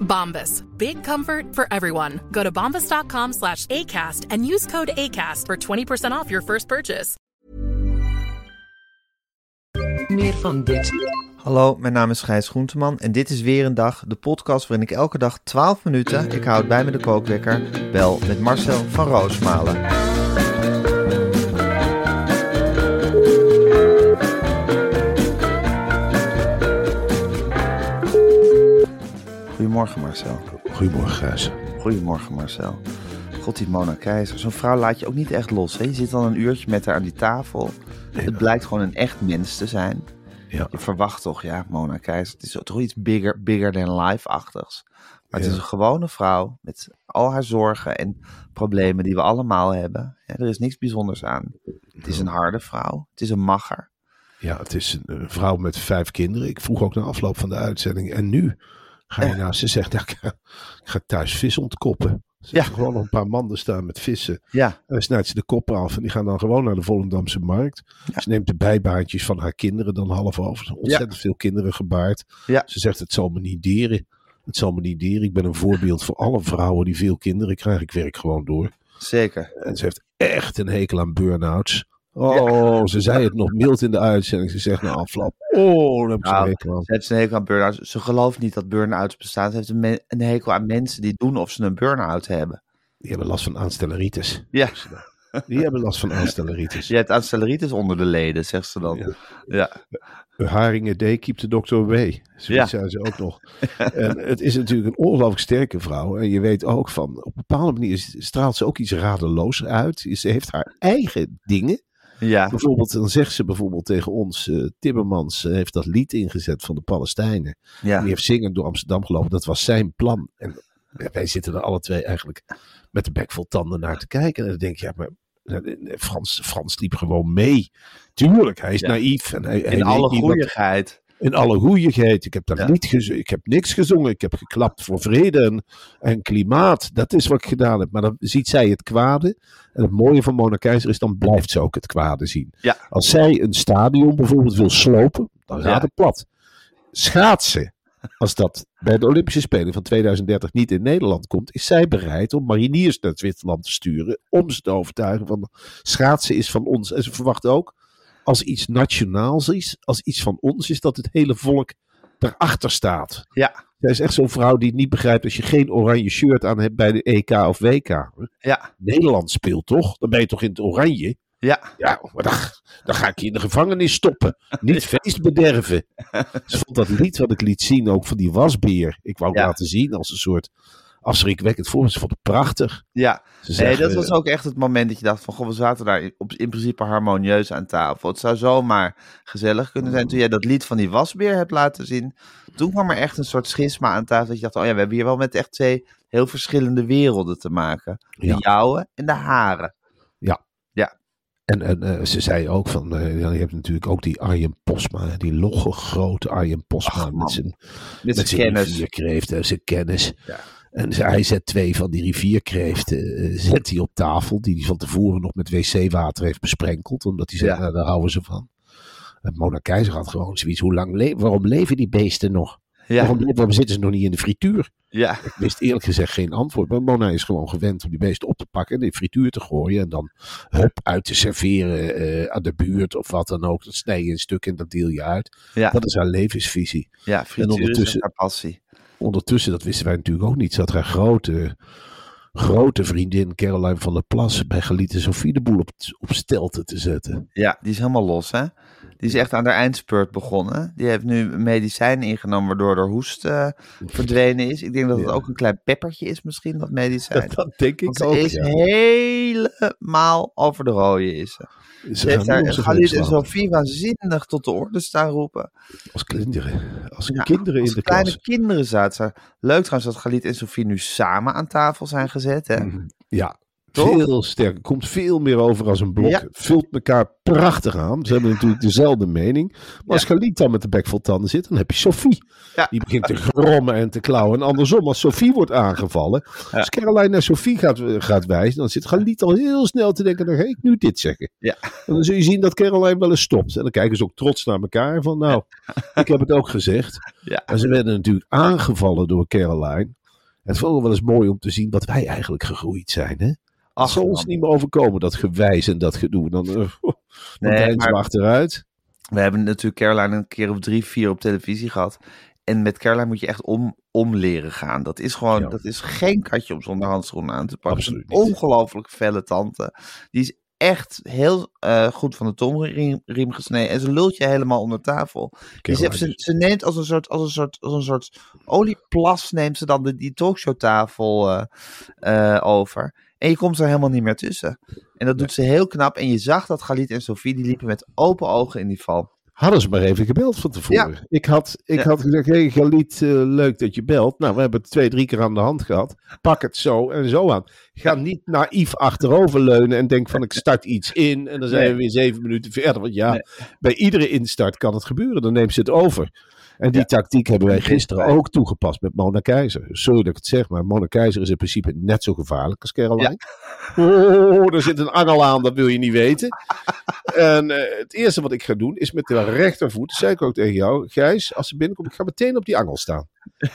Bombas. Big comfort for everyone. Go to bombas.com slash ACAST and use code ACAST for 20% off your first purchase. Meer van dit. Hallo, mijn naam is Gijs Groenteman en dit is weer een dag, de podcast waarin ik elke dag 12 minuten, ik houd bij me de kookwekker, bel met Marcel van Roosmalen. Goedemorgen Marcel. Goedemorgen Gijs. Goedemorgen Marcel. God, die Mona Keizer. Zo'n vrouw laat je ook niet echt los. Hè? Je zit al een uurtje met haar aan die tafel. Het blijkt gewoon een echt mens te zijn. Ja. Je verwacht toch, ja, Mona Keizer. Het is toch iets bigger, bigger than life-achtigs. Maar het is een gewone vrouw met al haar zorgen en problemen die we allemaal hebben. Ja, er is niks bijzonders aan. Het is een harde vrouw. Het is een magger. Ja, het is een vrouw met vijf kinderen. Ik vroeg ook na afloop van de uitzending. En nu ga je nou, ze zegt, ja, ik, ga, ik ga thuis vis ontkoppen. Ze Ja. gewoon nog een paar manden staan met vissen. Ja, En dan snijdt ze de kop af en die gaan dan gewoon naar de Volendamse markt. Ze neemt de bijbaantjes van haar kinderen dan half over. Er Ontzettend veel kinderen gebaard. Ja. Ze zegt, het zal me niet deren. Het zal me niet deren. Ik ben een voorbeeld voor alle vrouwen die veel kinderen krijgen. Ik werk gewoon door. zeker. En ze heeft echt een hekel aan burn-outs. Oh, ze zei het nog mild in de uitzending. Ze zegt na afloop. Oh, dan heb ik Nou, hekel aan. Ze heeft een hekel aan burn-outs. Ze gelooft niet dat burn-outs bestaan. Ze heeft een, een hekel aan mensen die doen of ze een burn-out hebben. Die hebben last van aanstelleritis. Ja, Die hebben last van aanstelleritis. je hebt aanstelleritis onder de leden, zegt ze dan. Ja. Ja, Haringen D keep the doctor away. Zoiets Ja. zei ze ook nog. En het is natuurlijk een ongelooflijk sterke vrouw. En je weet ook van, op een bepaalde manier straalt ze ook iets radeloos uit. Ze heeft haar eigen dingen. Ja. Bijvoorbeeld, dan zegt ze bijvoorbeeld tegen ons, eh, Timmermans eh, heeft dat lied ingezet van de Palestijnen. ja. Die heeft zingend door Amsterdam gelopen. Dat was zijn plan. En wij zitten er alle twee eigenlijk met de bek vol tanden naar te kijken. En dan denk je, ja, maar eh, Frans, Frans liep gewoon mee. Tuurlijk, hij is Ja. naïef. En hij, In alle goeieigheid. In alle goeieheid. Ik heb daar Ja. niet gezongen. Ik heb niks gezongen. Ik heb geklapt voor vrede en, en klimaat. Dat is wat ik gedaan heb. Maar dan ziet zij het kwade. En het mooie van Mona Keizer is, dan blijft ze ook het kwade zien. Ja. Als zij een stadion bijvoorbeeld wil slopen, dan gaat het plat. Schaatsen. Als dat bij de Olympische Spelen van 2030 niet in Nederland komt, is zij bereid om mariniers naar Zwitserland te sturen. Om ze te overtuigen van schaatsen is van ons. En ze verwacht ook, als iets nationaals is, als iets van ons is, dat het hele volk erachter staat. Ja, Zij is echt zo'n vrouw die niet begrijpt als je geen oranje shirt aan hebt bij de EK of WK. ja, Nederland speelt toch? Dan ben je toch in het oranje? ja. Ja, maar dan, dan ga ik je in de gevangenis stoppen. Niet feest bederven. Ze vond dat lied wat ik liet zien, ook van die wasbeer. Ik wou het Ja. laten zien als een soort afschrikwekkend voorbeeld. Ze vond het prachtig. Ja, Ze nee, dat was ook echt het moment dat je dacht van, goh, we zaten daar in, op, in principe harmonieus aan tafel. Het zou zomaar gezellig kunnen zijn. Toen jij dat lied van die wasbeer hebt laten zien, toen kwam er echt een soort schisma aan tafel. Dat je dacht, oh ja, we hebben hier wel met echt twee heel verschillende werelden te maken. De Ja. jouwe en de hare. En, en eh, ze zei ook van, eh, ja, je hebt natuurlijk ook die Arjen Posma, die logge grote Arjen Posma Ach, met zijn Met met zijn zijn kennis. rivierkreeften, zijn kennis. Ja. En hij zet twee van die rivierkreeften eh, zet hij op tafel, die hij van tevoren nog met wc-water heeft besprenkeld, omdat hij zegt, Ja. nou, daar houden ze van. En Mona Keizer had gewoon zoiets, hoe lang le waarom leven die beesten nog? Ja. Waarom, waarom zitten ze nog niet in de frituur? Ja, Ik wist eerlijk gezegd geen antwoord. Maar Mona is gewoon gewend om die beesten op te pakken en in de frituur te gooien. En dan hup, uit te serveren eh, aan de buurt of wat dan ook. Dat snij je een stuk en dat deel je uit. ja, Dat is haar levensvisie. ja frituur is ondertussen- echt haar passie. Ondertussen, dat wisten wij natuurlijk ook niet, zat haar grote, grote vriendin Caroline van der Plas bij Galit en Sophie de boel op, op stelten te zetten. Ja, die is helemaal los, hè? Die is echt aan de eindspurt begonnen. Die heeft nu een medicijn ingenomen waardoor haar hoest eh, verdwenen is. Ik denk dat het Ja. ook een klein peppertje is misschien, dat medicijn. Dat denk Want ik ze ook. is ja. helemaal over de rode is ze. Galit en. Sophie waanzinnig tot de orde staan roepen. Als kinderen. Als Ja, kinderen als in de kleine klas. kinderen zaten. Leuk trouwens dat Galit en Sophie nu samen aan tafel zijn gezet, hè? Mhm. Ja, Toch? veel sterker. Komt veel meer over als een blok. Ja. Vult elkaar prachtig aan. Ze hebben natuurlijk dezelfde mening. Maar als Galit dan met de bek vol tanden zit, dan heb je Sophie. Ja. Die begint te grommen en te klauwen. En andersom, als Sophie wordt aangevallen. Als Caroline naar Sophie gaat, gaat wijzen, dan zit Galit al heel snel te denken, dan ga ik nu dit zeggen. Ja. En dan zul je zien dat Caroline wel eens stopt. En dan kijken ze ook trots naar elkaar van, nou, ik heb het ook gezegd. Ja. En ze werden natuurlijk aangevallen door Caroline. Het vond ook wel eens mooi om te zien wat wij eigenlijk gegroeid zijn, hè? Ach, zal ons niet meer overkomen, dat gewijs en dat gedoe. Dan, uh, Nee, maar- achteruit. We hebben natuurlijk Caroline een keer of drie, vier op televisie gehad. En met Caroline moet je echt om, om leren gaan. Dat is gewoon, Ja. dat is geen katje om zonder handschoenen aan te pakken. Absoluut Een ongelooflijk felle tante. Die is echt heel eh, goed van de tongriem riem gesneden. En ze lult je helemaal onder tafel. Dus ze, ze neemt als een soort, als een soort, als een soort olieplas neemt ze dan de, die talkshowtafel eh, over. En je komt er helemaal niet meer tussen. En dat doet ze heel knap. En je zag dat Galit en Sofie, die liepen met open ogen in die val. Hadden ze maar even gebeld van tevoren. Ik had, ik Ja. had gezegd, hey Galiet, eh, leuk dat je belt. Nou, we hebben het twee, drie keer aan de hand gehad. Pak het zo en zo aan. Ga niet naïef achteroverleunen en denk van ik start iets in. En dan zijn Nee. we weer zeven minuten verder. Want ja, Nee. bij iedere instart kan het gebeuren. Dan neemt ze het over. En die Ja. tactiek hebben wij gisteren ook toegepast met Mona Keizer. Sorry dat ik het zeg, maar Mona Keizer is in principe net zo gevaarlijk als Caroline. Oh, er zit een angel aan, dat wil je niet weten. En eh, het eerste wat ik ga doen is met de rechtervoet, zei ik ook tegen jou, Gijs, als ze binnenkomt, ik ga meteen op die angel staan.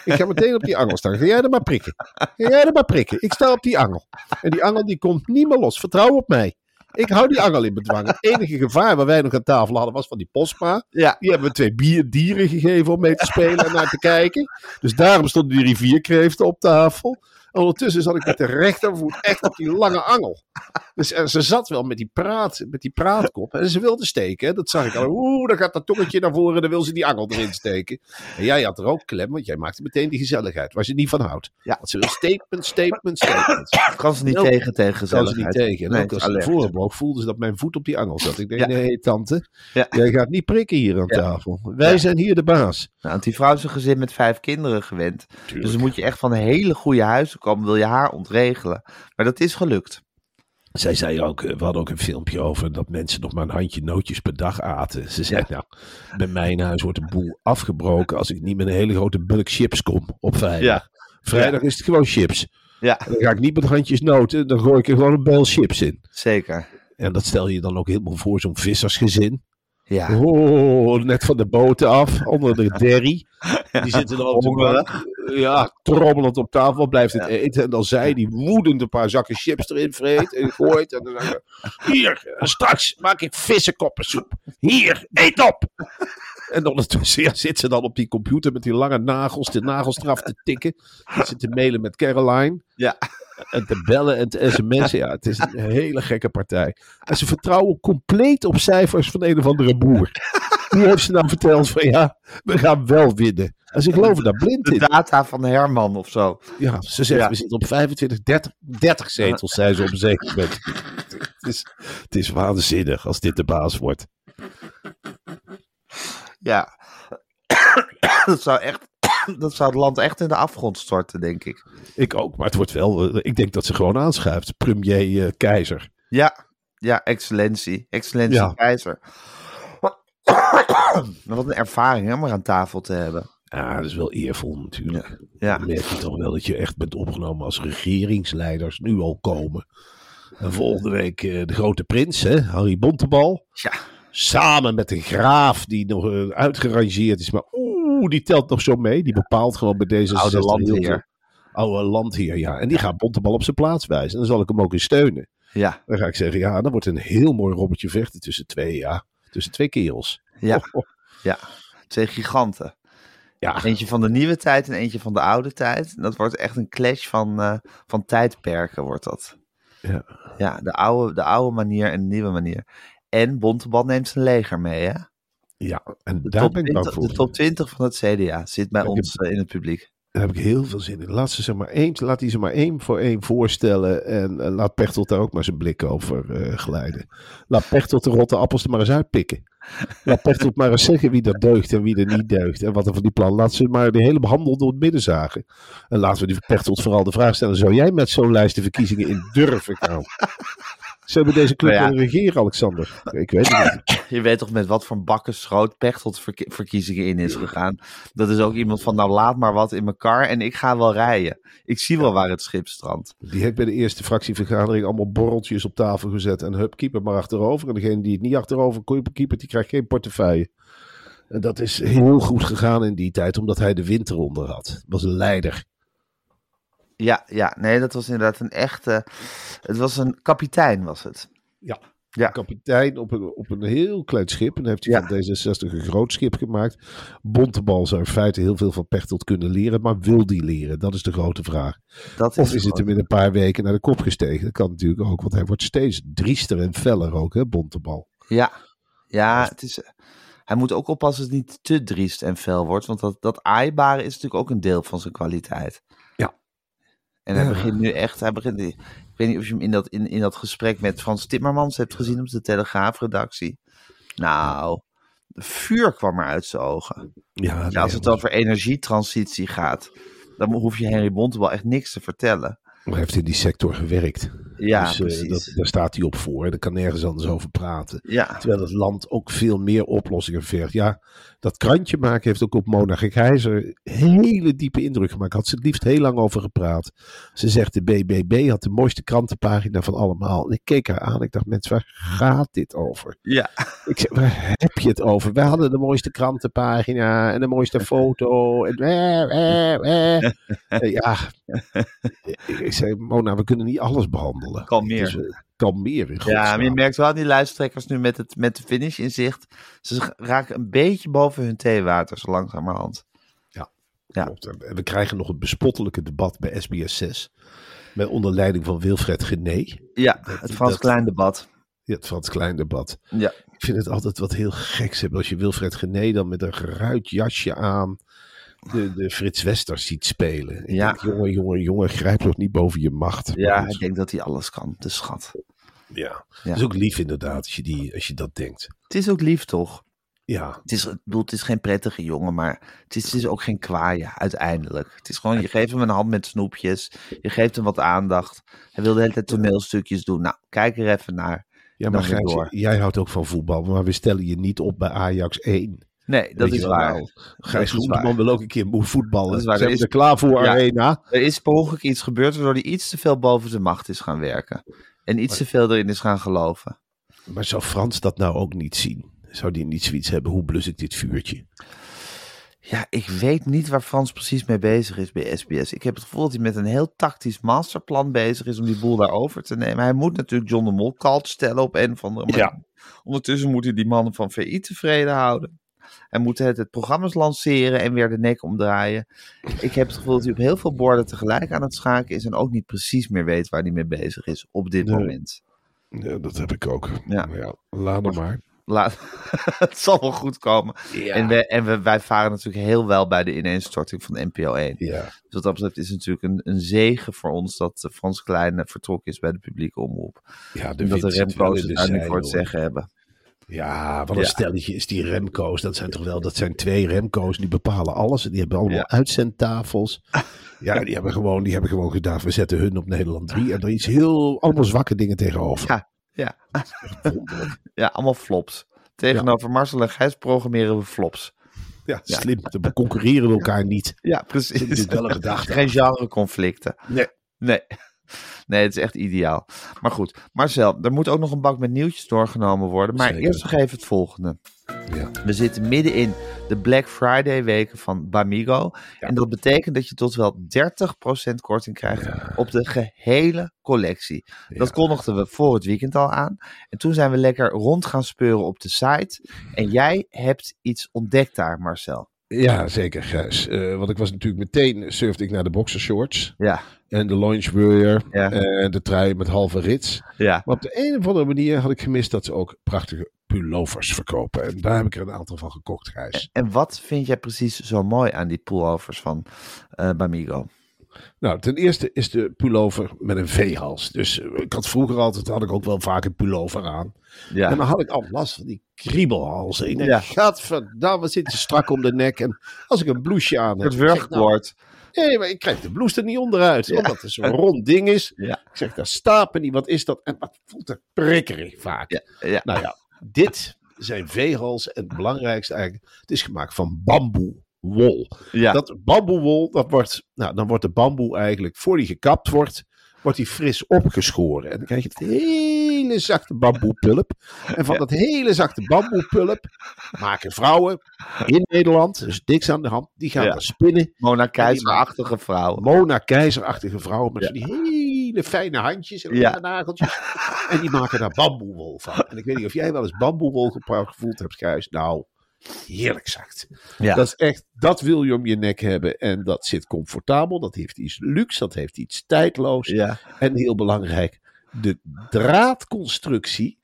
Ik ga meteen op die angel staan. Ga jij er maar prikken. Ga jij er maar prikken. Ik sta op die angel. En die angel die komt niet meer los. Vertrouw op mij. Ik hou die angel in bedwang. Het enige gevaar waar wij nog aan tafel hadden was van die postma. Ja, Die hebben we twee bier, dieren gegeven om mee te spelen en naar te kijken. Dus daarom stonden die rivierkreeften op tafel. En ondertussen zat ik met de rechtervoet echt op die lange angel. Dus en ze zat wel met die, praat, met die praatkop en ze wilde steken. Dat zag ik al. Oeh, dan gaat dat tongetje naar voren en dan wil ze die angel erin steken. En jij had er ook klem, want jij maakte meteen die gezelligheid waar ze niet van houdt. Ja. Want ze wil statement, statement, statement. kan ze niet tegen tegen Kan ze niet gezelligheid. tegen. En Nee, ook als ze voelde ze dat mijn voet op die angel zat. Ik denk, Ja. nee tante, Ja. jij gaat niet prikken hier aan tafel. Wij zijn hier de baas. Nou, want die vrouw is een gezin met vijf kinderen gewend. Dus dan moet je echt van hele goede huizen komen, wil je haar ontregelen. Maar dat is gelukt. Zij zei ook, eh, we hadden ook een filmpje over dat mensen nog maar een handje nootjes per dag aten. Ze zei, nou, bij mij in huis wordt de boel afgebroken als ik niet met een hele grote bulk chips kom op vrijdag. Ja. Vrijdag is het gewoon chips. Ja, En dan ga ik niet met handjes noten, dan gooi ik er gewoon een bel chips in. zeker. En dat stel je dan ook helemaal voor zo'n vissersgezin. Ja, Oh, net van de boten af, onder de derry. Die zitten de Hongeren. bank. Ja, trommelend op tafel, blijft het eten. En dan zij die woedend een paar zakken chips erin vreet en gooit. En dan zeggen hier, straks maak ik vissenkoppensoep. Hier, eet op! En ondertussen ja, zit ze dan op die computer met die lange nagels, de nagels eraf te tikken. Zit ze te mailen met Caroline. Ja. En te bellen en te sms'en. Ja, het is een hele gekke partij. En ze vertrouwen compleet op cijfers van een of andere boer. Die heeft ze nou verteld van ja, we gaan wel winnen. En ze geloven daar blind de in. data van Herman of zo. Ja, ze zegt Ja. we zitten op 25, 30, 30 zetels, zei ze op een zeker moment. Het is, het is waanzinnig als dit de baas wordt. Ja, dat zou echt, dat zou het land echt in de afgrond storten, denk ik. Ik ook, maar het wordt wel. eh, Ik denk dat ze gewoon aanschuift. Premier eh, Keizer. Ja, ja, excellentie. Excellentie Ja. keizer. Wat een ervaring hè, om er aan tafel te hebben. Ja, dat is wel eervol natuurlijk. Ja, Dan merk je toch wel dat je echt bent opgenomen als regeringsleiders nu al komen. En volgende week eh, de grote prins, hè, Harry Bontebal. ja. Samen met de graaf die nog eh, uitgerangeerd is. Maar oeh, die telt nog zo mee. Die bepaalt gewoon bij deze Oude landheer. Oude landheer, ja. En die gaat Bontebal op zijn plaats wijzen. En dan zal ik hem ook eens steunen. Ja, Dan ga ik zeggen, ja, dan wordt een heel mooi robbertje vechten tussen twee, ja. Tussen twee kerels. ja, Oh, oh. ja. Twee giganten. Ja, Eentje van de nieuwe tijd en eentje van de oude tijd. En dat wordt echt een clash van, eh, van tijdperken, wordt dat. Ja. Ja, de oude, de oude manier en de nieuwe manier. En Bontebal neemt zijn leger mee, hè? ja. en De, daar ben ik bang 20, voor. de top 20 van het CDA zit bij Ik ons eh, in het publiek. Daar heb ik heel veel zin in. Laat, ze zeg maar één, laat die ze maar één voor één voorstellen. En eh, laat Pechtold daar ook maar zijn blik over eh, glijden. Laat Pechtold de rotte appels er maar eens uitpikken. Laat Pechtold maar eens zeggen wie er deugt en wie er niet deugt. En wat er van die plan. Laat ze maar de hele behandel door het midden zagen. En laten we die Pechtold vooral de vraag stellen. Zou jij met zo'n lijst de verkiezingen in durven gaan? Zullen we deze club Nou ja. regeren, Alexander? Ik weet het niet. Je weet toch met wat voor bakkenschroot Pechtold verki- verkiezingen in is gegaan. Dat is ook iemand van, nou laat maar wat in mijn kar en ik ga wel rijden. Ik zie wel waar het schip strandt. Die heeft bij de eerste fractievergadering allemaal borreltjes op tafel gezet. En hup, keeper maar achterover. En degene die het niet achterover keeper, die krijgt geen portefeuille. En dat is heel goed gegaan in die tijd, omdat hij de winter onder had. Was een leider. Ja, ja, nee, dat was inderdaad een echte... Het was een kapitein, was het. Ja. Ja. Kapitein op een, op een heel klein schip. En heeft hij Ja. van D66 een groot schip gemaakt. Bontebal zou in feite heel veel van Pechtold kunnen leren. Maar wil die leren? Dat is de grote vraag. Dat Of is het hem in een paar weken naar de kop gestegen? Dat kan natuurlijk ook, want hij wordt steeds driester en feller ook, hè, Bontebal. Ja, ja het is, hij moet ook oppassen dat het niet te driest en fel wordt. Want dat, dat aaibare is natuurlijk ook een deel van zijn kwaliteit. En hij begint nu echt, hij begint, ik weet niet of je hem in dat, in, in dat gesprek met Frans Timmermans hebt gezien op de Telegraafredactie. Nou, de vuur kwam er uit zijn ogen. Ja, Ja, als het over energietransitie gaat, dan hoef je Henry Bontebal echt niks te vertellen. Hij heeft in die sector gewerkt. Ja, dus, eh, precies. dat, daar staat hij op voor. Daar kan nergens anders over praten. Ja, Terwijl het land ook veel meer oplossingen vergt. Ja, dat krantje maken heeft ook op Mona Gekijzer hele diepe indruk gemaakt. Had ze het liefst heel lang over gepraat. Ze zegt de BBB had de mooiste krantenpagina van allemaal. En ik keek haar aan. Ik dacht, mensen, waar gaat dit over? ja. Ik zeg, waar heb je het over? Wij hadden de mooiste krantenpagina en de mooiste foto. En, eh, eh, eh. Ja, ik zei, Mona, we kunnen niet alles behandelen. Kalmeer. Dus, kalmeer in Ja, maar je merkt wel aan die luisteraars nu met, het, met de finish in zicht. Ze raken een beetje boven hun theewater, zo langzamerhand. Ja. Klopt. En we krijgen nog het bespottelijke debat bij SBS 6. Met onder leiding van Wilfred Gené. Ja, Dat- het Frans dat- Klein debat. Ja, het Frans Klein debat. Ja. Ik vind het altijd wat heel geks hebben als je Wilfred Gené dan met een geruit jasje aan de, de Frits Wester ziet spelen. Ik Ja. denk, jongen, jongen, jongen, grijp toch niet boven je macht. Ja, ik denk dat hij alles kan, de schat. Ja. Is ook lief inderdaad als je, die, als je dat denkt. Het is ook lief, toch? Ja, Het is, ik bedoel, het is geen prettige jongen, maar het is, het is ook geen kwaaie, uiteindelijk. Het is gewoon, je geeft hem een hand met snoepjes, je geeft hem wat aandacht. Hij wil de hele tijd toneelstukjes doen. Nou, kijk er even naar. ja maar Gijs, door. jij houdt ook van voetbal, maar we stellen je niet op bij Ajax 1. Nee, dat is waar. nou, Gijs Groenteman wil ook een keer voetballen. Dat is waar, Zijn er is- er klaar voor, Ja. Arena? Er is per ongeluk iets gebeurd waardoor hij iets te veel boven zijn macht is gaan werken. En iets te veel erin is gaan geloven. Maar zou Frans dat nou ook niet zien? Zou die niet zoiets hebben? Hoe blus ik dit vuurtje? Ja, ik weet niet waar Frans precies mee bezig is bij SBS. Ik heb het gevoel dat hij met een heel tactisch masterplan bezig is om die boel daar over te nemen. Hij moet natuurlijk John de Mol kalt stellen op een of andere manier. Ja. Ondertussen moet hij die mannen van VI tevreden houden. Hij moet het, het programma's lanceren en weer de nek omdraaien. Ik heb het gevoel dat hij op heel veel borden tegelijk aan het schaken is en ook niet precies meer weet waar hij mee bezig is op dit Nee. moment. Ja, dat heb ik ook. Ja. Maar ja, laat hem maar. Laat, het zal wel goed komen. En, we, en we, wij varen natuurlijk heel wel bij de ineenstorting van NPO 1. Ja. Dus wat dat betreft is het natuurlijk een, een zegen voor ons dat eh, Frans Klein vertrokken is bij de publieke omroep. Ja, de En dat de Remco's het nu voor het zeggen hebben. Ja, wat een Ja. stelletje is die Remco's. Dat zijn toch wel, dat zijn twee Remco's, die bepalen alles. En die hebben allemaal Ja. uitzendtafels. Ja, die hebben, gewoon, die hebben gewoon gedaan, we zetten hun op Nederland 3. En er is heel, allemaal zwakke dingen tegenover. Ja, ja. Ja, allemaal flops. Tegenover Marcel en Gijs programmeren we flops. Ja, slim. We concurreren elkaar niet. Ja, Dat is precies. wel een gedachte. Geen genreconflicten. Nee. Nee. Nee, het is echt ideaal. Maar goed, Marcel, er moet ook nog een bak met nieuwtjes doorgenomen worden. Maar Zeker. eerst nog even het volgende. Ja. We zitten midden in de Black Friday weken van Bamigo. En dat betekent dat je tot wel 30% korting krijgt op de gehele collectie. Dat kondigden we voor het weekend al aan. En toen zijn we lekker rond gaan speuren op de site. En jij hebt iets ontdekt daar, Marcel. Ja, zeker Gijs. Eh, want ik was natuurlijk meteen, surfde ik naar de boxershorts. Ja, En de loungewear. Ja. En de trui met halve rits. ja. Maar op de een of andere manier had ik gemist dat ze ook prachtige pullovers verkopen. En daar heb ik er een aantal van gekocht, Gijs. En wat vind jij precies zo mooi aan die pullovers van eh Bamigo? Nou, ten eerste is de pullover met een V-hals. Dus eh, ik had vroeger altijd, had ik ook wel vaak een pullover aan. Ja, En dan had ik al last van die kriebelhalzen. Ik denk, Ja. gadverdamme, zit je strak om de nek. En als ik een blouseje aan heb... het zeg, nou, wurgwoord. Nee, maar ik krijg de blouse er niet onderuit. Omdat het zo'n rond ding is. Ja. Ik zeg, daar stapen niet. Wat is dat? En wat voelt er prikkerig vaak. Ja. Nou ja, dit zijn veehals. En het belangrijkste eigenlijk, het is gemaakt van ja. Dat bamboewol, dat wordt, nou, dan wordt de bamboe eigenlijk, voor die gekapt wordt, wordt die fris opgeschoren. En dan krijg je het hele zachte bamboepulp. En van dat hele zachte bamboepulp maken vrouwen in Nederland, dus niks aan de hand, die gaan Ja. dan spinnen. Mona Keizerachtige vrouw. Mona Keizerachtige vrouwen met die hele fijne handjes en Ja. lange nageltjes. En die maken daar bamboewol van. En ik weet niet of jij wel eens bamboewol gevoeld hebt, Gijs. Nou, heerlijk zacht. Ja. Dat is echt, dat wil je om je nek hebben. En dat zit comfortabel. Dat heeft iets luxe. Dat heeft iets tijdloos. Ja, En heel belangrijk, de draadconstructie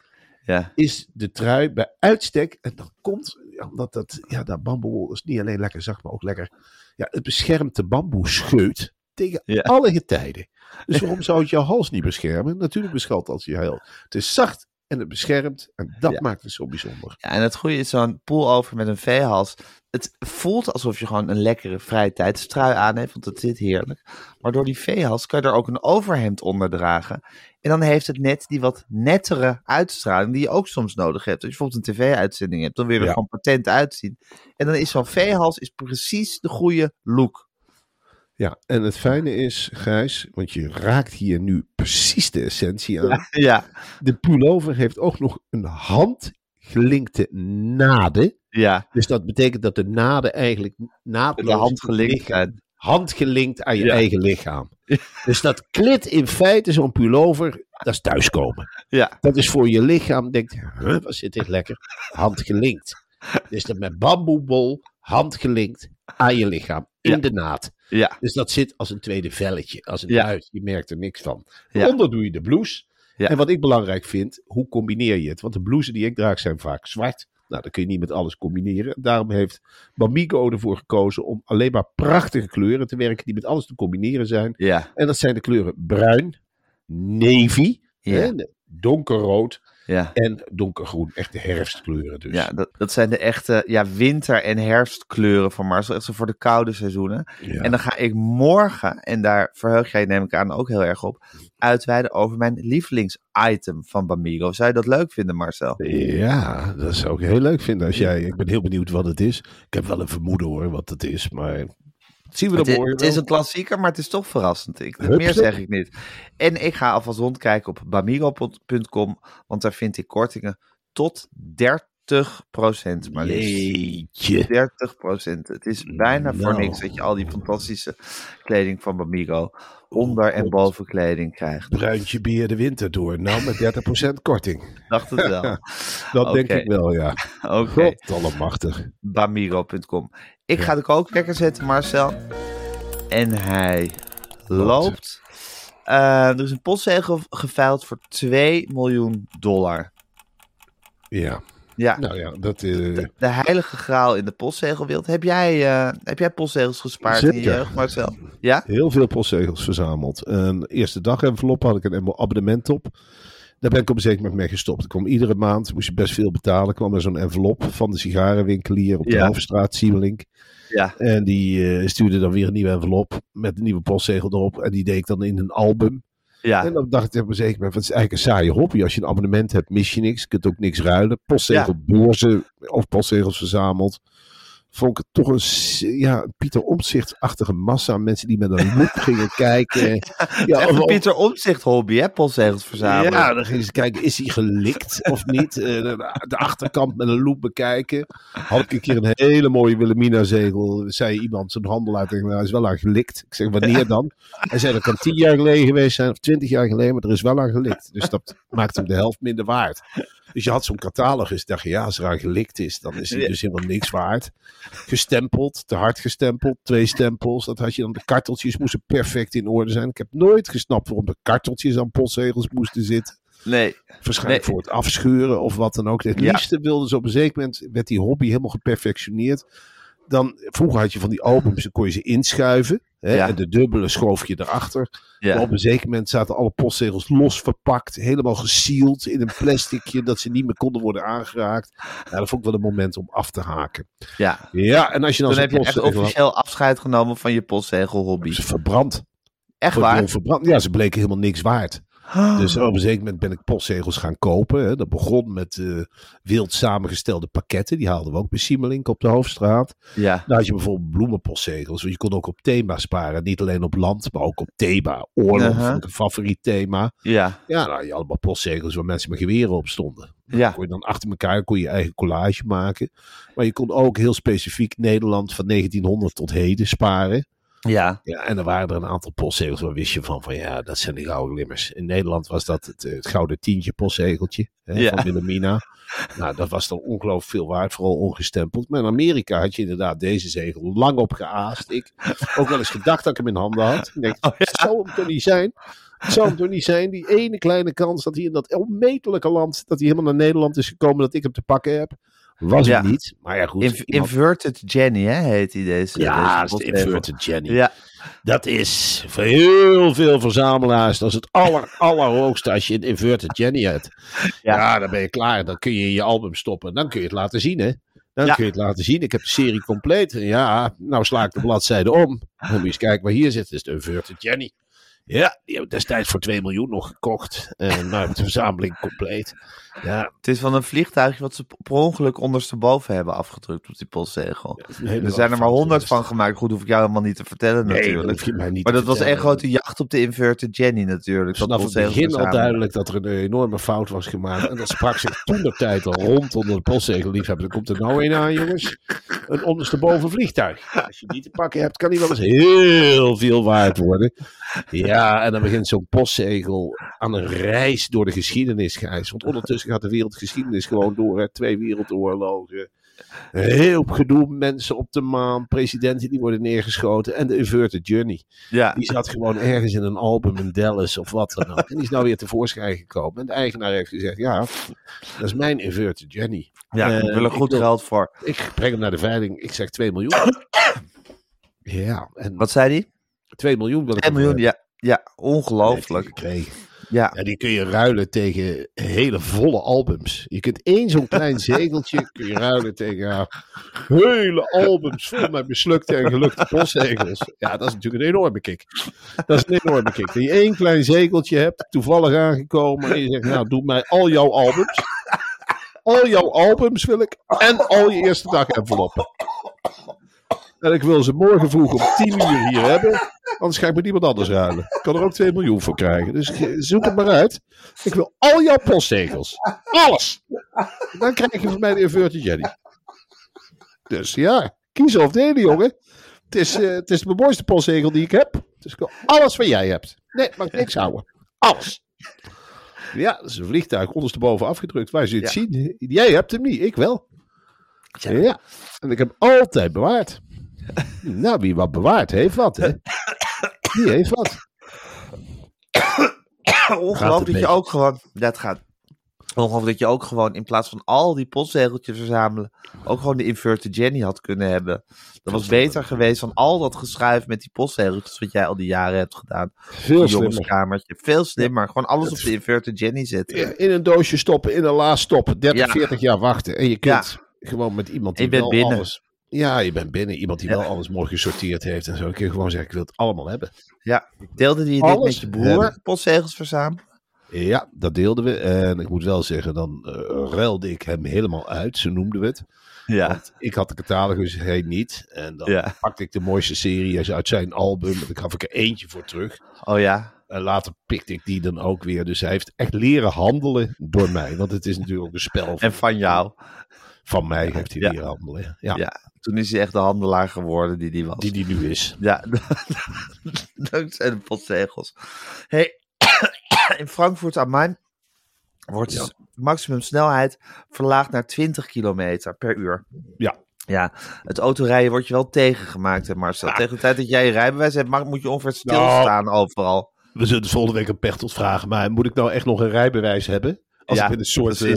ja. is de trui bij uitstek. En dat komt, omdat dat, ja, dat bamboewol is niet alleen lekker zacht, maar ook lekker. Ja, het beschermt de bamboescheut tegen Ja. alle getijden. Dus waarom zou het je hals niet beschermen? Natuurlijk beschermt als je heel. Het is zacht en het beschermt. En dat Ja. maakt het zo bijzonder. Ja, en het goede is zo'n pullover met een veehals. Het voelt alsof je gewoon een lekkere vrije tijdstrui aan heeft, want het zit heerlijk. Maar door die veehals kan je er ook een overhemd onder dragen. En dan heeft het net die wat nettere uitstraling die je ook soms nodig hebt. Als je bijvoorbeeld een tv-uitzending hebt, dan wil je er Ja. gewoon patent uitzien. En dan is zo'n veehals is precies de goede look. Ja, en het fijne is, Gijs, want je raakt hier nu precies de essentie aan. Ja, De pullover heeft ook nog een handgelinkte nade. ja. Dus dat betekent dat de naden eigenlijk naadloos De hand gelinkt liggen. zijn. handgelinkt aan je Ja. eigen lichaam. Dus dat klit in feite, zo'n pullover, dat is thuiskomen. Ja, Dat is voor je lichaam, denkt, huh, wat zit dit lekker? Handgelinkt. Dus dat met bamboebol, handgelinkt aan je lichaam, in Ja. de naad. ja, Dus dat zit als een tweede velletje, als een huid. Je merkt er niks van. Onder doe je de blouse. En wat ik belangrijk vind, hoe combineer je het? Want de blouses die ik draag zijn vaak zwart. Nou, dan kun je niet met alles combineren. Daarom heeft Bamigo ervoor gekozen om alleen maar prachtige kleuren te werken die met alles te combineren zijn. ja, En dat zijn de kleuren bruin, navy, Ja. hè, donkerrood ja. en donkergroen. Echt de herfstkleuren dus. Ja, dat, dat zijn de echte ja, winter- en herfstkleuren van Marcel. Echt zo voor de koude seizoenen. Ja. En dan ga ik morgen, en daar verheug jij neem ik aan ook heel erg op, uitweiden over mijn lievelingsitem van Bamigo. Zou je dat leuk vinden, Marcel? Ja, dat zou ik heel leuk vinden. Als jij, ik ben heel benieuwd wat het is. Ik heb wel een vermoeden hoor, wat het is. Maar dat zien we Het het is een klassieker, maar het is toch verrassend. Ik, Hup, meer zeg ik niet. En ik ga alvast rondkijken op bamigo.com, want daar vind ik kortingen tot 30% maar liefst. Jeetje. 30% Het is bijna voor Nou. niks dat je al die fantastische kleding van Bamigo onder- en bovenkleding krijgt. Bruintje bier de winter door. Nou, met 30% korting. Dacht het wel. Dat denk ik wel, ja. Oké, God allemachtig. bamigo.com. Ik ga de kookwekker zetten, Marcel. En hij loopt. Eh, er is een postzegel geveild voor 2 miljoen dollar. Ja, Ja, nou ja, dat... eh, de, de heilige graal in de postzegelwereld. Heb jij, eh, heb jij postzegels gespaard in je jeugd, Marcel? Ja? heel veel postzegels verzameld. Een eerste dag envelop had ik een abonnement op. Daar ben ik op een zeker moment mee gestopt. Ik kwam iedere maand, moest je best veel betalen. kwam er zo'n envelop van de sigarenwinkelier op de Ja. Hoofdstraat, Siebelink. Ja. En die eh, stuurde dan weer een nieuwe envelop met een nieuwe postzegel erop. En die deed ik dan in een album. Ja. En dan dacht ik op een zeker moment, wat is eigenlijk een saaie hobby. Als je een abonnement hebt, mis je niks. Je kunt ook niks ruilen. Postzegelbeurzen of postzegels verzameld. Vond ik het toch een ja, Pieter Omtzigt-achtige massa mensen die met een loep gingen kijken. Ja, of- Pieter Omtzigt hobby, hè? Postzegels verzamelen. ja, dan gingen ze kijken, is hij gelikt of niet? Eh, de, achterkant met een loep bekijken. Had ik een keer een hele mooie Wilhelmina-zegel. Zei iemand, zo'n handelaar tegen me, hij is wel aan gelikt. Ik zeg, wanneer dan? Hij zei, dat kan tien jaar geleden geweest zijn, of twintig jaar geleden, maar er is wel aan gelikt. Dus dat maakt hem de helft minder waard. Dus je had zo'n catalogus, dacht je, ja, als er aan gelikt is, dan is Ja. dus helemaal niks waard. Gestempeld, te hard gestempeld, twee stempels. Dat had je dan, de karteltjes moesten perfect in orde zijn. Ik heb nooit gesnapt waarom de karteltjes aan postzegels moesten zitten. Nee. Waarschijnlijk Nee. voor het afscheuren of wat dan ook. Het Ja. liefste wilden ze op een zeker moment, werd die hobby helemaal geperfectioneerd. Dan, vroeger had je van die albums, dan kon je ze inschuiven. Hè, Ja. En de dubbele schoof je erachter. Maar Ja. op een zeker moment zaten alle postzegels los verpakt. Helemaal gesield in een plasticje. dat ze niet meer konden worden aangeraakt. Ja, dat vond ik wel een moment om af te haken. ja. Ja, en als je dan Toen zo'n heb je echt officieel afscheid genomen van je postzegelhobby. ze verbrand. Echt waar? verbrand. Ja, ze bleken helemaal niks waard. Dus op een zeker moment ben ik postzegels gaan kopen. Hè. Dat begon met eh, wild samengestelde pakketten. Die haalden we ook bij Siemelink op de Hoofdstraat. Ja. Daar had je bijvoorbeeld bloemenpostzegels. Want je kon ook op thema sparen. Niet alleen op land, maar ook op thema. Oorlog Uh-huh. vond ik een favoriet thema. Ja. Ja, nou, je had allemaal postzegels waar mensen met geweren op stonden. Ja. Kon je dan achter elkaar kon je, je eigen collage maken. Maar je kon ook heel specifiek Nederland van 1900 tot heden sparen. Ja. Ja, en er waren er een aantal postzegels waar wist je van, van ja, dat zijn de gouden glimmers. In Nederland was dat het, het gouden tientje postzegeltje hè, Ja. van Wilhelmina. Nou, dat was dan ongelooflijk veel waard, vooral ongestempeld. Maar in Amerika had je inderdaad deze zegel lang op geaast. Ik ook wel eens gedacht dat ik hem in handen had. Ik denk, Oh, ja. het zou hem toch niet zijn? Het zou hem toch niet zijn? Die ene kleine kans dat hij in dat onmetelijke land, dat hij helemaal naar Nederland is gekomen, dat ik hem te pakken heb. Was Ja. het niet. Maar ja, goed. Iemand- Inverted Jenny, hè, heet hij deze. ja, deze de inverted Jenny. Ja. Dat is voor heel veel verzamelaars. Dat is het aller, allerhoogste als je een inverted Jenny hebt. Ja. Ja. dan ben je klaar. Dan kun je in je album stoppen. Dan kun je het laten zien, hè. Dan Ja. kun je het laten zien. Ik heb de serie compleet. Ja, nou sla ik de bladzijde om. Dan moet je eens kijken waar hier zit. Is de inverted Jenny. Ja, die heb ik destijds voor 2 miljoen nog gekocht. En nou heb ik de verzameling compleet. Ja, Het is van een vliegtuigje wat ze per ongeluk ondersteboven hebben afgedrukt op die postzegel. Er zijn er maar honderd van gemaakt. Goed, hoef ik jou helemaal niet te vertellen Nee, natuurlijk. mij niet maar dat was één grote jacht op de inverted Jenny natuurlijk. dat vanaf het begin al duidelijk dat er een enorme fout was gemaakt. En dat sprak zich toen de tijd al rond onder de postzegelliefhebber. Er komt er nou een aan, jongens. Een ondersteboven vliegtuig. Als je die te pakken hebt, kan die wel eens heel veel waard worden. Ja, en dan begint zo'n postzegel aan een reis door de geschiedenis, Gijs. Want ondertussen gaat de wereldgeschiedenis gewoon door. Hè. Twee wereldoorlogen. Heel gedoe, mensen op de maan, presidenten die worden neergeschoten. En de inverted journey. Ja, Die zat gewoon ergens in een album in Dallas of wat dan ook. En die is nou weer tevoorschijn gekomen. En de eigenaar heeft gezegd, ja, dat is mijn inverted Jenny. ja Eh, ik wil er ik goed wil- geld voor. Ik breng hem naar de veiling. Ik zeg 2 miljoen. Ja, en Wat zei die? 2 miljoen wil ik 1 ervoor miljoen, hebben. ja. Ja, hij ongelooflijk. gekregen. Ja, Ja, die kun je ruilen tegen hele volle albums. Je kunt één zo'n klein zegeltje kun je ruilen tegen hele albums vol met mislukte en gelukte postzegels. Ja, dat is natuurlijk een enorme kick. Dat is een enorme kick. Dat je één klein zegeltje hebt, toevallig aangekomen, en je zegt, nou, doe mij al jouw albums. Al jouw albums wil ik en al je eerste dag enveloppen. En ik wil ze morgen vroeg om 10 uur hier hebben. Anders ga ik met iemand anders ruilen. Ik kan er ook 2 miljoen voor krijgen. Dus zoek het maar uit. Ik wil al jouw postzegels. Alles. Dan krijg je van mij de inverted Jenny. Dus ja, kiezen of delen, jongen. Het is, eh, het is de mooiste postzegel die ik heb. Dus ik wil alles wat jij hebt. Nee, mag ik niks houden. Alles. Ja, dat is een vliegtuig ondersteboven afgedrukt. Waar je het Ja. zien. Jij hebt hem niet, ik wel. Ja. En ik heb hem altijd bewaard. Nou, wie wat bewaart, heeft wat, hè? Die heeft wat. ongelooflijk dat je ook gewoon... Dat gaat... Ongelooflijk dat je ook gewoon in plaats van al die postzegeltjes verzamelen... ook gewoon de inverted Jenny had kunnen hebben. Dat was beter geweest dan al dat geschuif met die postzegeltjes... wat jij al die jaren hebt gedaan. Veel slimmer. Veel slimmer. Gewoon alles op de inverted Jenny zetten. In een doosje stoppen, in een laas stoppen, 30, Ja. 40 jaar wachten. En je kunt gewoon met iemand die je bent wel binnen. alles... Ja, je bent binnen. Iemand die Ja. wel alles mooi gesorteerd heeft en zo. Dan kun je gewoon zeggen, ik wil het allemaal hebben. Ja. Deelde die dit met je broer? hebben. Postzegels verzamelen? Ja, dat deelden we. En ik moet wel zeggen, dan eh, ruilde ik hem helemaal uit, zo noemden we het. Ja. Want ik had de catalogus, hij niet. En dan Ja. pakte ik de mooiste serie uit zijn album. En dan gaf ik er eentje voor terug. Oh ja. En later pikte ik die dan ook weer. Dus hij heeft echt leren handelen door mij. Want het is natuurlijk ook een spel van, En van jou. Van mij heeft hij Ja. leren handelen. Ja, Ja. Toen is hij echt de handelaar geworden die die was. die die nu is. Ja, dankzij de postzegels. Hey, in Frankfurt am Main wordt de maximumsnelheid verlaagd naar 20 kilometer per uur. Ja. Ja, het autorijden wordt je wel tegengemaakt, hè Marcel. Tegen de tijd dat jij je rijbewijs hebt, moet je ongeveer stilstaan overal. We zullen volgende week een Pechtold vragen. Maar moet ik nou echt nog een rijbewijs hebben? Als, Ja, ik, met een soort, eh,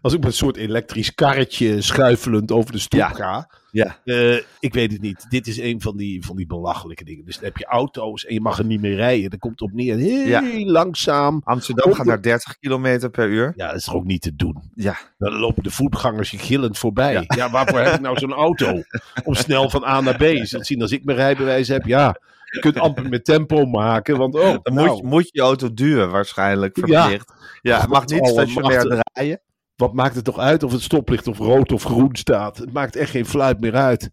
als ik met een soort elektrisch karretje schuifelend over de stoep Ja. ga. Ja, Eh, ik weet het niet. Dit is een van die, van die belachelijke dingen. Dus dan heb je auto's en je mag er niet meer rijden. Dan komt op neer heel Ja. langzaam. Amsterdam gaat naar 30 kilometer per uur. Ja, dat is toch ook niet te doen. Ja, Dan lopen de voetgangers je gillend voorbij. Ja, waarvoor heb ik nou zo'n auto? Om snel van A naar B. Je zult zien, als ik mijn rijbewijs heb, ja, je kunt amper met tempo maken. Want oh, dan nou, moet, je, moet je auto duwen waarschijnlijk, Ja. verplicht. Ja, het mag niet alle stationair draaien. wat maakt het toch uit of het stoplicht of rood of groen staat? Het maakt echt geen fluit meer uit.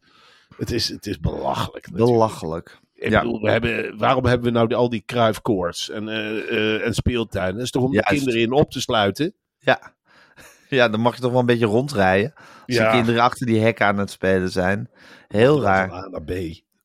Het is, het is belachelijk. natuurlijk. Belachelijk. Ik Ja. bedoel, we hebben, waarom hebben we nou die- al die kruifkoorts en, eh, eh, en speeltuinen? Dat is toch om de kinderen in op te sluiten? Ja. ja, dan mag je toch wel een beetje rondrijden. Als Ja. de kinderen achter die hekken aan het spelen zijn. Heel raar. Van A naar B.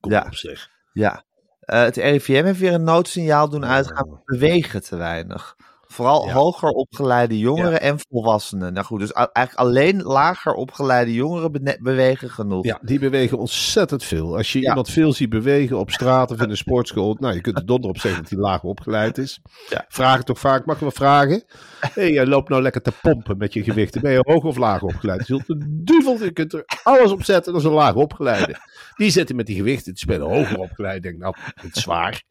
Kom Ja. op zeg. Ja. Eh, het RIVM heeft weer een noodsignaal doen uitgaan. We bewegen te weinig. Vooral Ja. hoger opgeleide jongeren en volwassenen. Nou goed, dus eigenlijk alleen lager opgeleide jongeren bewegen genoeg. Ja, die bewegen ontzettend veel. Als je Ja. iemand veel ziet bewegen op straat of in een sportschool, nou, je kunt er donder op zeggen dat hij laag opgeleid is. Ja. Vraag het toch vaak, mag ik wel vragen? Hé, hey, jij loopt nou lekker te pompen met je gewichten. Ben je hoog of laag opgeleid? Je zult een duvel, je kunt er alles op zetten, dat is een laag opgeleide. Die zitten met die gewichten, die spelen hoger opgeleid. Denk, nou, het is zwaar.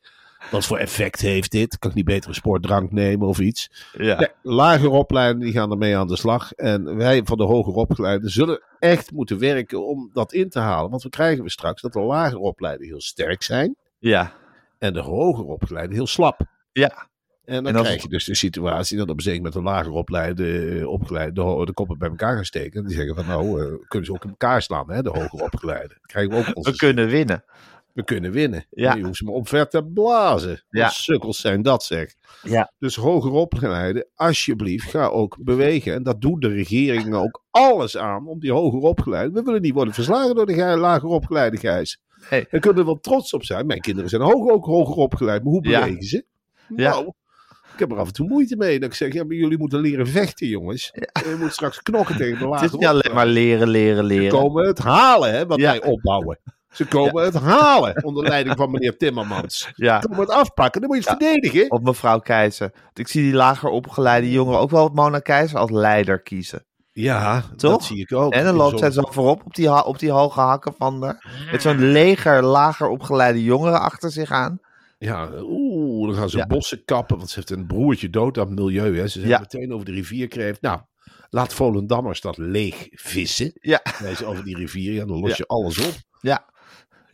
Wat voor effect heeft dit? Kan ik niet beter een sportdrank nemen of iets? Ja. Nee, lager opleiden die gaan ermee aan de slag. En wij van de hoger opgeleiden zullen echt moeten werken om dat in te halen. Want we krijgen we straks dat de lager opleiden heel sterk zijn. Ja. En de hoger opgeleiden heel slap. Ja. En dan En krijg je dus de situatie dat op een moment de lager opleide, eh, opgeleide de, ho- de koppen bij elkaar gaan steken. En die zeggen van nou, eh, kunnen ze ook in elkaar slaan, hè, de hoger opgeleiden. Krijgen we ook onze, We kunnen winnen. We kunnen winnen. Ja. Ja. Je hoeft ze maar omver te blazen. Ja. Sukkels zijn dat zeg. Ja. Dus hoger opgeleiden, alsjeblieft, ga ook bewegen. En dat doet de regering ook alles aan om die hoger opgeleiden. We willen niet worden verslagen door de ge- lager opgeleide Gijs. Hey. We kunnen er wel trots op zijn. Mijn kinderen zijn ook, ook hoger opgeleid. Maar hoe Ja. bewegen ze? Ja. Nou, ik heb er af en toe moeite mee. Dat ik zeg, ja, maar jullie moeten leren vechten, jongens. Je moet straks knokken tegen de Het lager is niet alleen maar leren, leren, Ze leren. komen het halen, hè, wat Ja. wij opbouwen. Ze komen het halen onder leiding van meneer Timmermans. Ja. Ze komen het afpakken, dan moet je het verdedigen. Op mevrouw Keizer. Ik zie die lager opgeleide jongeren ook wel Mona Keizer als leider kiezen. Ja, Toch? dat zie ik ook. En dan loopt zij zo voorop op die, op die hoge hakken van haar. Met zo'n leger lager opgeleide jongeren achter zich aan. Ja, oeh, dan gaan ze Ja. bossen kappen. Want ze heeft een broertje dood aan het milieu. Hè. Ze zijn Ja. meteen over de rivier kreeft. Nou, laat Volendammers dat leeg vissen. Ja, over die rivier, ja, dan los je alles op. ja.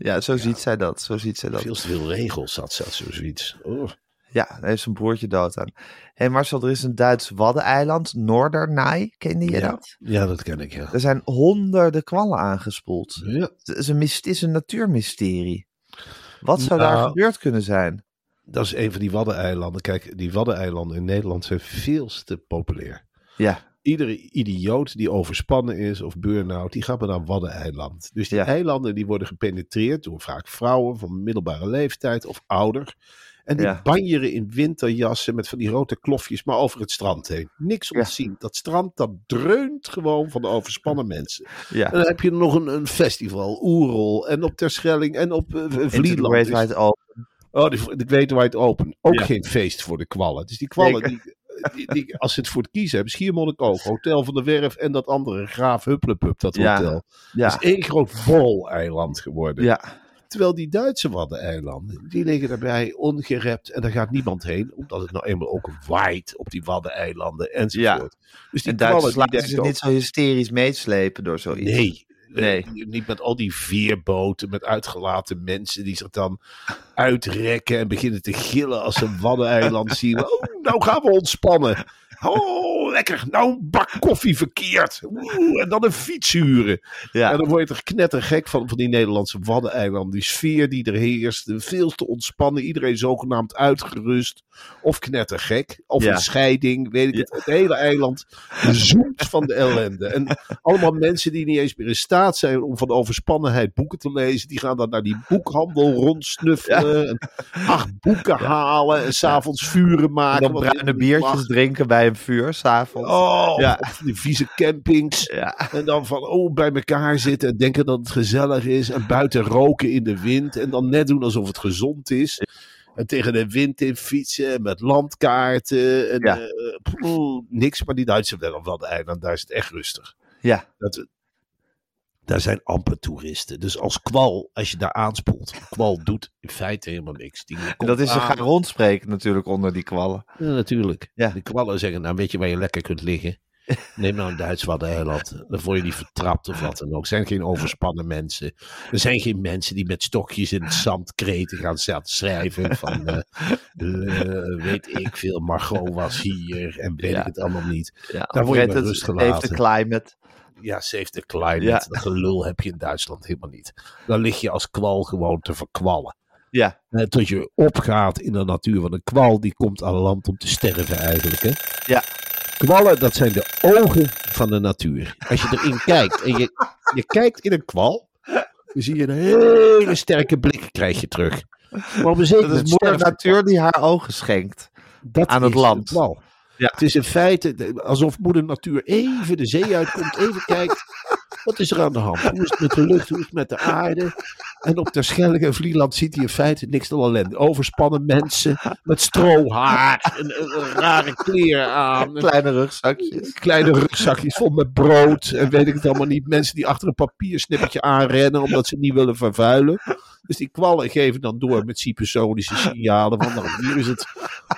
Ja zo ziet zij dat. Zo ziet zij dat. Veel te veel regels had ze, zo zoiets. Oh. Ja, daar heeft zijn broertje dood aan. Hé hey Marcel, er is een Duits waddeneiland, Noordernij. Kende je ja. dat? ja, dat ken ik, ja. Er zijn honderden kwallen aangespoeld. ja. Het is een, het is een natuurmysterie. Wat zou Nou, daar gebeurd kunnen zijn? Dat is een van die Waddeneilanden. Kijk, die Waddeneilanden in Nederland zijn veel te populair. Ja, Iedere idioot die overspannen is of burn-out, die gaat maar naar Waddeneiland. Dus die Ja. eilanden die worden gepenetreerd door vaak vrouwen van middelbare leeftijd of ouder. En die Ja. banjeren in winterjassen met van die rode klofjes maar over het strand heen. Niks ontzien. Dat strand dat dreunt gewoon van de overspannen mensen. ja. En dan heb je nog een, een festival, Oerol en op Terschelling en op uh, Into the Vlieland. Great Wide Open. Oh, de, de Great White Open. Ook geen feest voor de kwallen. Dus die kwallen, die, die, die- als ze het voor het kiezen hebben, Schiermonnikoog, Hotel van de Werf en dat andere, Graaf Hupplepup, dat Ja. hotel. Ja, Dat is één groot bol-eiland geworden. ja, Terwijl die Duitse Waddeneilanden, die liggen daarbij ongerept en daar gaat niemand heen, omdat het nou eenmaal ook waait op die Waddeneilanden enzovoort. Dus die en Duitsers laten zich niet zo hysterisch meeslepen door zoiets. Nee, Nee. Eh, niet met al die veerboten, met uitgelaten mensen die zich dan uitrekken en beginnen te gillen als ze een waddeneiland zien. Oh, nou gaan we ontspannen. Oh, lekker. Nou een bak koffie verkeerd. Oeh, en dan een fiets huren. Ja. En dan word je er knettergek van, van die Nederlandse waddeneilanden. Die sfeer die er heerst. Veel te ontspannen. Iedereen zogenaamd uitgerust. Of knettergek. Of Ja. een scheiding. Weet ik het. Het hele eiland zoemt van de ellende. En allemaal mensen die niet eens meer in staat zijn om van overspannenheid boeken te lezen. Die gaan dan naar die boekhandel rondsnuffelen. En acht boeken halen. En s'avonds vuren En maken. dan wat bruine biertjes mag. drinken bij een vuur, s'avonds. Oh, Ja. die vieze campings. Ja. En dan van, oh, bij elkaar zitten en denken dat het gezellig is. En buiten roken in de wind. En dan net doen alsof het gezond is. En tegen de wind in fietsen met landkaarten. En, Ja. eh, niks, maar die Duitse wel op dat eiland, daar is het echt rustig. Ja. Dat, daar zijn amper toeristen. Dus als kwal, als je daar aanspoelt. Kwal doet in feite helemaal niks. Die En dat is ze aan. gaan rondspreken natuurlijk onder die kwallen. Ja, natuurlijk. Ja. De kwallen zeggen, nou weet je waar je lekker kunt liggen? Neem nou een Duits waddeneiland. Dan word je niet vertrapt of wat dan ook. Er zijn geen overspannen mensen. Er zijn geen mensen die met stokjes in het zand kreten gaan staan schrijven. Van, eh, eh, weet ik veel, Margot was hier en weet Ja. ik het allemaal niet. Ja, Daar word je het rust heeft de climate. Ja, save the climate. Ja. Dat gelul heb je in Duitsland helemaal niet. Dan lig je als kwal gewoon te verkwallen. Ja, Eh, tot je opgaat in de natuur. Want een kwal die komt aan land om te sterven eigenlijk. Hè? Ja. Kwallen, dat zijn de ogen van de natuur. Als je erin kijkt en je, je kijkt in een kwal, dan zie je een hele sterke blik krijg je terug. Maar op een dat is moeder natuur die haar ogen schenkt. dat aan het land. kwal. Ja. Het is in feite alsof moeder natuur even de zee uitkomt, even kijkt. Wat is er aan de hand? Hoe is het met de lucht? Hoe is het met de aarde? En op Terschelling en Vlieland ziet hij in feite niks dan ellende. Overspannen mensen met strohaar en, rare kleren aan. Kleine rugzakjes. Kleine rugzakjes vol met brood en weet ik het allemaal niet. Mensen die achter een papiersnippertje aanrennen omdat ze niet willen vervuilen. Dus die kwallen geven dan door met supersonische signalen van nou, hier is het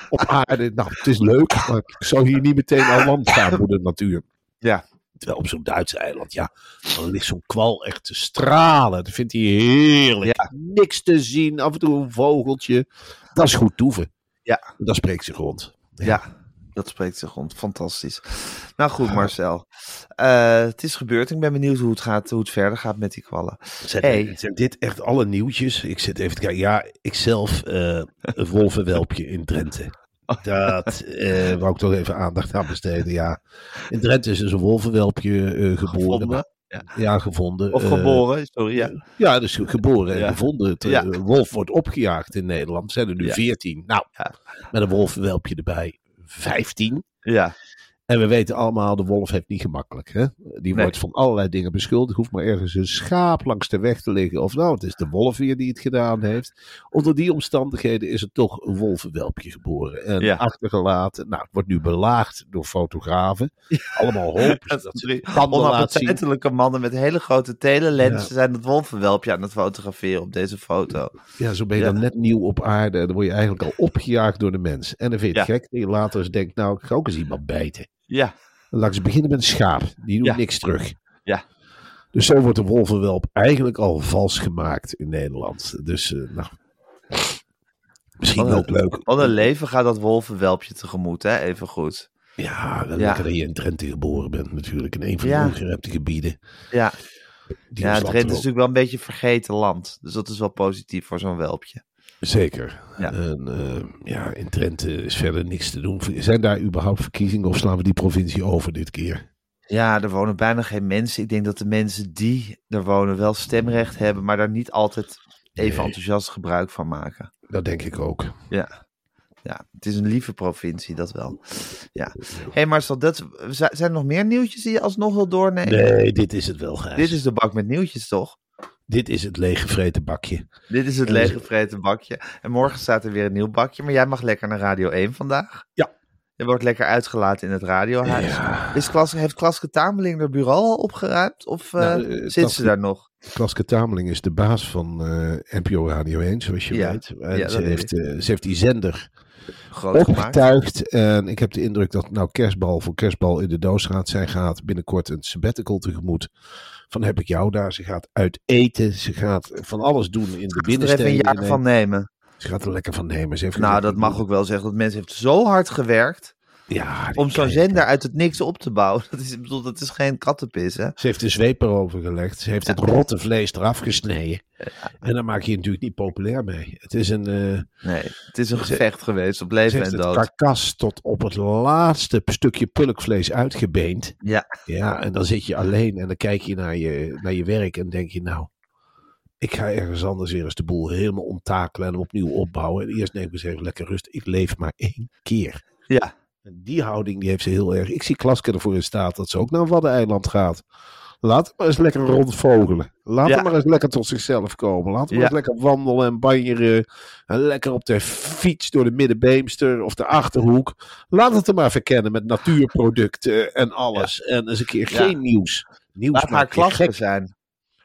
op aarde. Nou, het is leuk, maar ik zou hier niet meteen aan land gaan voor de natuur. Ja. Terwijl op zo'n Duitse eiland, ja, dan ligt zo'n kwal echt te stralen. Dat vindt hij heerlijk. Niks te zien, af en toe een vogeltje. Dat is goed toeven. Ja. Dat spreekt zich rond. Ja, dat spreekt zich rond. Fantastisch. Nou goed, Marcel. Eh, het is gebeurd. Ik ben benieuwd hoe het, gaat, hoe het verder gaat met die kwallen. Zijn, Hey. zijn dit echt alle nieuwtjes? Ik zit even te kijken. Ja, ik zelf eh, een wolvenwelpje in Drenthe. Dat eh wou ik toch even aandacht aan besteden. Ja, in Drenthe is dus een wolvenwelpje geboren. Gevonden? Ja, gevonden. Of geboren, sorry. Ja. Ja, dus geboren en Ja. gevonden. Ja. wolf wordt opgejaagd in Nederland. Er zijn er nu Ja. 14. Nou, Ja. met een wolvenwelpje erbij 15. ja. En we weten allemaal, de wolf heeft niet gemakkelijk. Hè? Die Nee. wordt van allerlei dingen beschuldigd. Hoeft maar ergens een schaap langs de weg te liggen. Of nou, het is de wolf weer die het gedaan heeft. Onder die omstandigheden is er toch een wolvenwelpje geboren. En Ja. achtergelaten. Nou, het wordt nu belaagd door fotografen. Allemaal hopen Dat ze onappetijtelijke mannen met hele grote telelensen zijn het wolvenwelpje aan het fotograferen op deze foto. Ja, zo ben je dan net nieuw op aarde. En dan word je eigenlijk al opgejaagd door de mens. En dan vind je het gek dat je later eens denkt, nou, ik ga ook eens iemand bijten. Ja, Dan eens beginnen met een schaap. Die doet Ja. niks terug. Ja. Dus zo wordt de wolvenwelp eigenlijk al vals gemaakt in Nederland. Dus, eh, nou. Misschien Wat een- ook leuk. wat een leven gaat dat wolvenwelpje tegemoet, hè? Even goed. Ja, wel Ja. lekker dat je in Drenthe geboren bent natuurlijk. In een van de Ja. ongerepte gebieden. Ja, Die ja Drenthe is natuurlijk wel een beetje vergeten land. Dus dat is wel positief voor zo'n welpje. Zeker. Ja. En eh, ja, in Drenthe is verder niks te doen. Zijn daar überhaupt verkiezingen of slaan we die provincie over dit keer? Ja, er wonen bijna geen mensen. Ik denk dat de mensen die er wonen wel stemrecht hebben, maar daar niet altijd even Nee. enthousiast gebruik van maken. Dat denk ik ook. Ja. Ja, het is een lieve provincie, dat wel. Ja. Hé hey Marcel, dat, zi- zijn er nog meer nieuwtjes die je alsnog wil doornemen? Nee, dit is het wel, Gijs. Dit is de bak met nieuwtjes, toch? Dit is het leeggevreten bakje. Dit is het dus- leeggevreten bakje. En morgen staat er weer een nieuw bakje, maar jij mag lekker naar Radio 1 vandaag. Ja. Je wordt lekker uitgelaten in het radiohuis. Ja. Is Klas, heeft Klaske Tameling de bureau al opgeruimd? Of eh, Nou, eh, zit Klaske- ze daar nog? Klaske Tameling is de baas van eh, NPO Radio 1, zoals je Ja. weet. En Ja, dat ze, heeft, ze heeft die zender Groot gemaakt. opgetuigd. En ik heb de indruk dat nou kerstbal voor kerstbal in de doos gaat. Zij gaat binnenkort een sabbatical tegemoet. Van heb ik jou daar. Ze gaat uit eten. Ze gaat van alles doen in de er even binnensteden. een jaar van nemen. Ze gaat er lekker van nemen. Ze heeft Nou, dat mag ook wel zeggen. Dat mensen heeft zo hard gewerkt Ja, om zo'n zender uit het niks op te bouwen. Dat is, ik bedoel, dat is geen kattenpis, hè? Ze heeft de zweep erover gelegd. Ze heeft het rotte vlees eraf gesneden. En daar maak je je natuurlijk niet populair mee. Het is een... eh, Nee, het is een Ze- gevecht geweest op leven en het dood. karkas tot op het laatste stukje pulkvlees uitgebeend. Ja, Ja, en dan zit je alleen en dan kijk je naar je, naar je werk en denk je nou, ik ga ergens anders weer eens de boel helemaal omtakelen en hem opnieuw opbouwen. En eerst neem ik eens even lekker rust. Ik leef maar één keer. ja. En die houding die heeft ze heel erg. Ik zie Klaske ervoor in staat dat ze ook naar een Waddeneiland gaat. Laat hem maar eens lekker rondvogelen. Laat Ja. hem maar eens lekker tot zichzelf komen. Laat hem Ja. maar eens lekker wandelen en banjeren. En lekker op de fiets door de Middenbeemster of de Achterhoek. Laat het hem maar verkennen met natuurproducten en alles. En eens een keer geen nieuws. Nieuws Laat haar gek. zijn.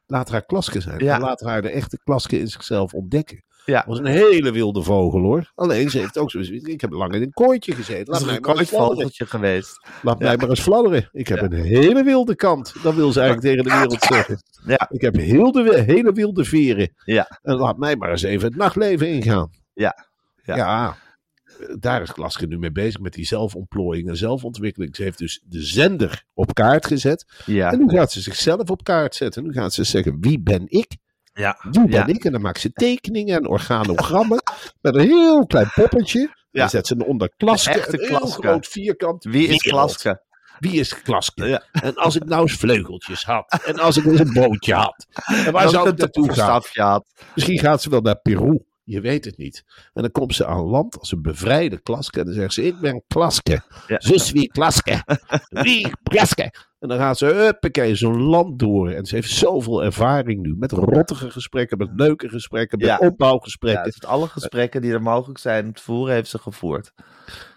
Laat haar klaske zijn. Laat haar de echte klaske in zichzelf ontdekken. Ja. was een hele wilde vogel hoor. Alleen ze heeft ook zo. Ik heb lang in een kooitje gezeten. Dat Laat mij een maar eens fladderen. vogeltje geweest. Laat mij maar eens fladderen. Ik heb een hele wilde kant. Dat wil ze eigenlijk tegen de wereld zeggen. Ja. Ik heb heel de, hele wilde veren. Ja. En laat mij maar eens even het nachtleven ingaan. Ja. Ja. Ja. Daar is Klaske nu mee bezig met die zelfontplooiing en zelfontwikkeling. Ze heeft dus de zender op kaart gezet. Ja. En nu gaat ze zichzelf op kaart zetten. Nu gaat ze zeggen, wie ben ik? Ja. Ben Ja. ik? En dan maakt ze tekeningen en organogrammen. met een heel klein poppetje. Ja. Dan zet ze onder Klaske. Een echte een heel groot vierkant. Wie is. Klaske? Wie is Klaske? Ja. En als ik nou eens vleugeltjes had. En als ik eens een bootje had. En waar Als zou ik naartoe gaan? had. Misschien gaat ze wel naar Peru. Je weet het niet. En dan komt ze aan land als een bevrijde Klaske. En dan zegt ze, ik ben Klaske. Ja. Zus wie Klaske. Wie Klaske. En dan gaat ze, huppakee, zo'n land door. En ze heeft zoveel ervaring nu. Met rottige gesprekken, met leuke gesprekken, met Ja. opbouwgesprekken. Ja, alle gesprekken die er mogelijk zijn te voeren, heeft ze gevoerd.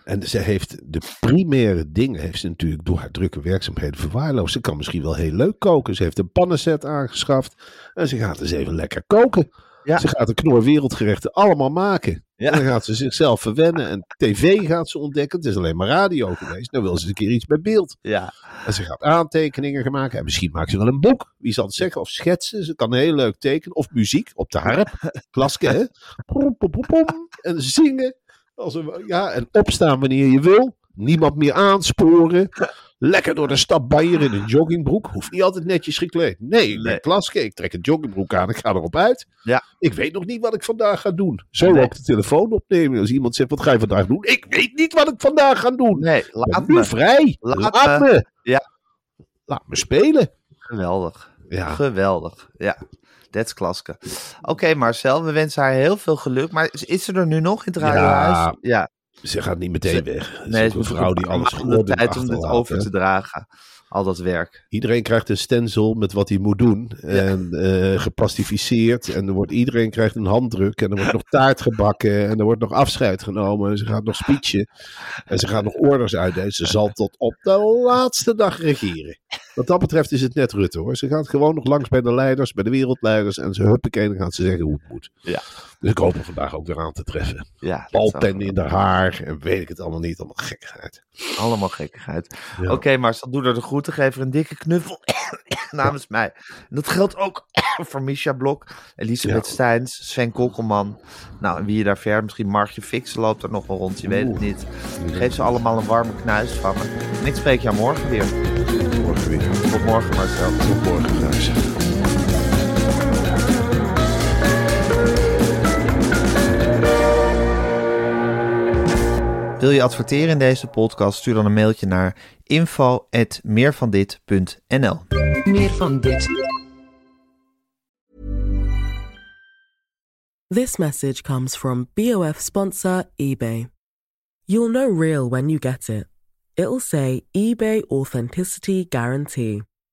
En ze heeft de primaire dingen heeft ze natuurlijk door haar drukke werkzaamheden verwaarloosd. Ze kan misschien wel heel leuk koken. Ze heeft een pannenset aangeschaft. En ze gaat eens even lekker koken. Ja. Ze gaat de knor wereldgerechten allemaal maken. Ja. En dan gaat ze zichzelf verwennen. En tv gaat ze ontdekken. Het is alleen maar radio geweest. Nou wil ze een keer iets met beeld. Ja. En ze gaat aantekeningen gaan maken. En misschien maakt ze wel een boek. Wie zal het zeggen? Of schetsen. Ze kan heel leuk tekenen. Of muziek op de harp. Klaske, hè? Pom, pom, pom, pom. En zingen. Als een, ja, en opstaan wanneer je wil. Niemand meer aansporen. Lekker door de stad banjeren in een joggingbroek. Hoeft niet altijd netjes gekleed. Nee, ik ben Nee. Klaske. Ik trek een joggingbroek aan. Ik ga erop uit. Ja. Ik weet nog niet wat ik vandaag ga doen. Zo Nee. ook de telefoon opnemen. Als iemand zegt, wat ga je vandaag doen? Ik weet niet wat ik vandaag ga doen. Nee, laat nu me. vrij. Laat Laat, me. me. Ja. Laat me spelen. Geweldig. Ja. Geweldig. Ja. That's Klaske. Oké, Marcel, we wensen haar heel veel geluk. Maar is- ze er nu nog in het radiohuis? Ja. Ze gaat niet meteen Ze- weg. Ze Nee, is ze een vrouw die alles de gewoon tijd om het over te dragen. Al dat werk. Iedereen krijgt een stencil met wat hij moet doen. En eh, geplastificeerd. En er wordt, iedereen krijgt een handdruk. En er wordt nog taart gebakken. En er wordt nog afscheid genomen. En ze gaat nog speechen. En ze gaat nog orders uitdelen. Ze zal tot op de laatste dag regeren. Wat dat betreft is het net Rutte hoor. Ze gaat gewoon nog langs bij de leiders, bij de wereldleiders. En ze huppakee, dan gaat ze zeggen hoe het moet. Ja. Dus ik hoop er vandaag ook weer aan te treffen. Ja, Balpen in de haar. En weet ik het allemaal niet. Allemaal gekkigheid. Allemaal gekkigheid. Ja. Oké, Marcel, doe er de groeten. Geef er een dikke knuffel namens mij. En dat geldt ook voor Misha Blok, Elisabeth Ja. Steins, Sven Kokkelman. Nou, en wie je daar ver, misschien Margje Fix loopt er nog wel rond, je weet het niet. Geef ze allemaal een warme knuis van me. En ik spreek jou morgen weer. Tot morgen, Marcel. Tot morgen. Wil je adverteren in deze podcast? Stuur dan een mailtje naar info.meervandit.nl Meer van dit. This message comes from BOF sponsor eBay. You'll know real when you get it. It'll say eBay Authenticity Guarantee.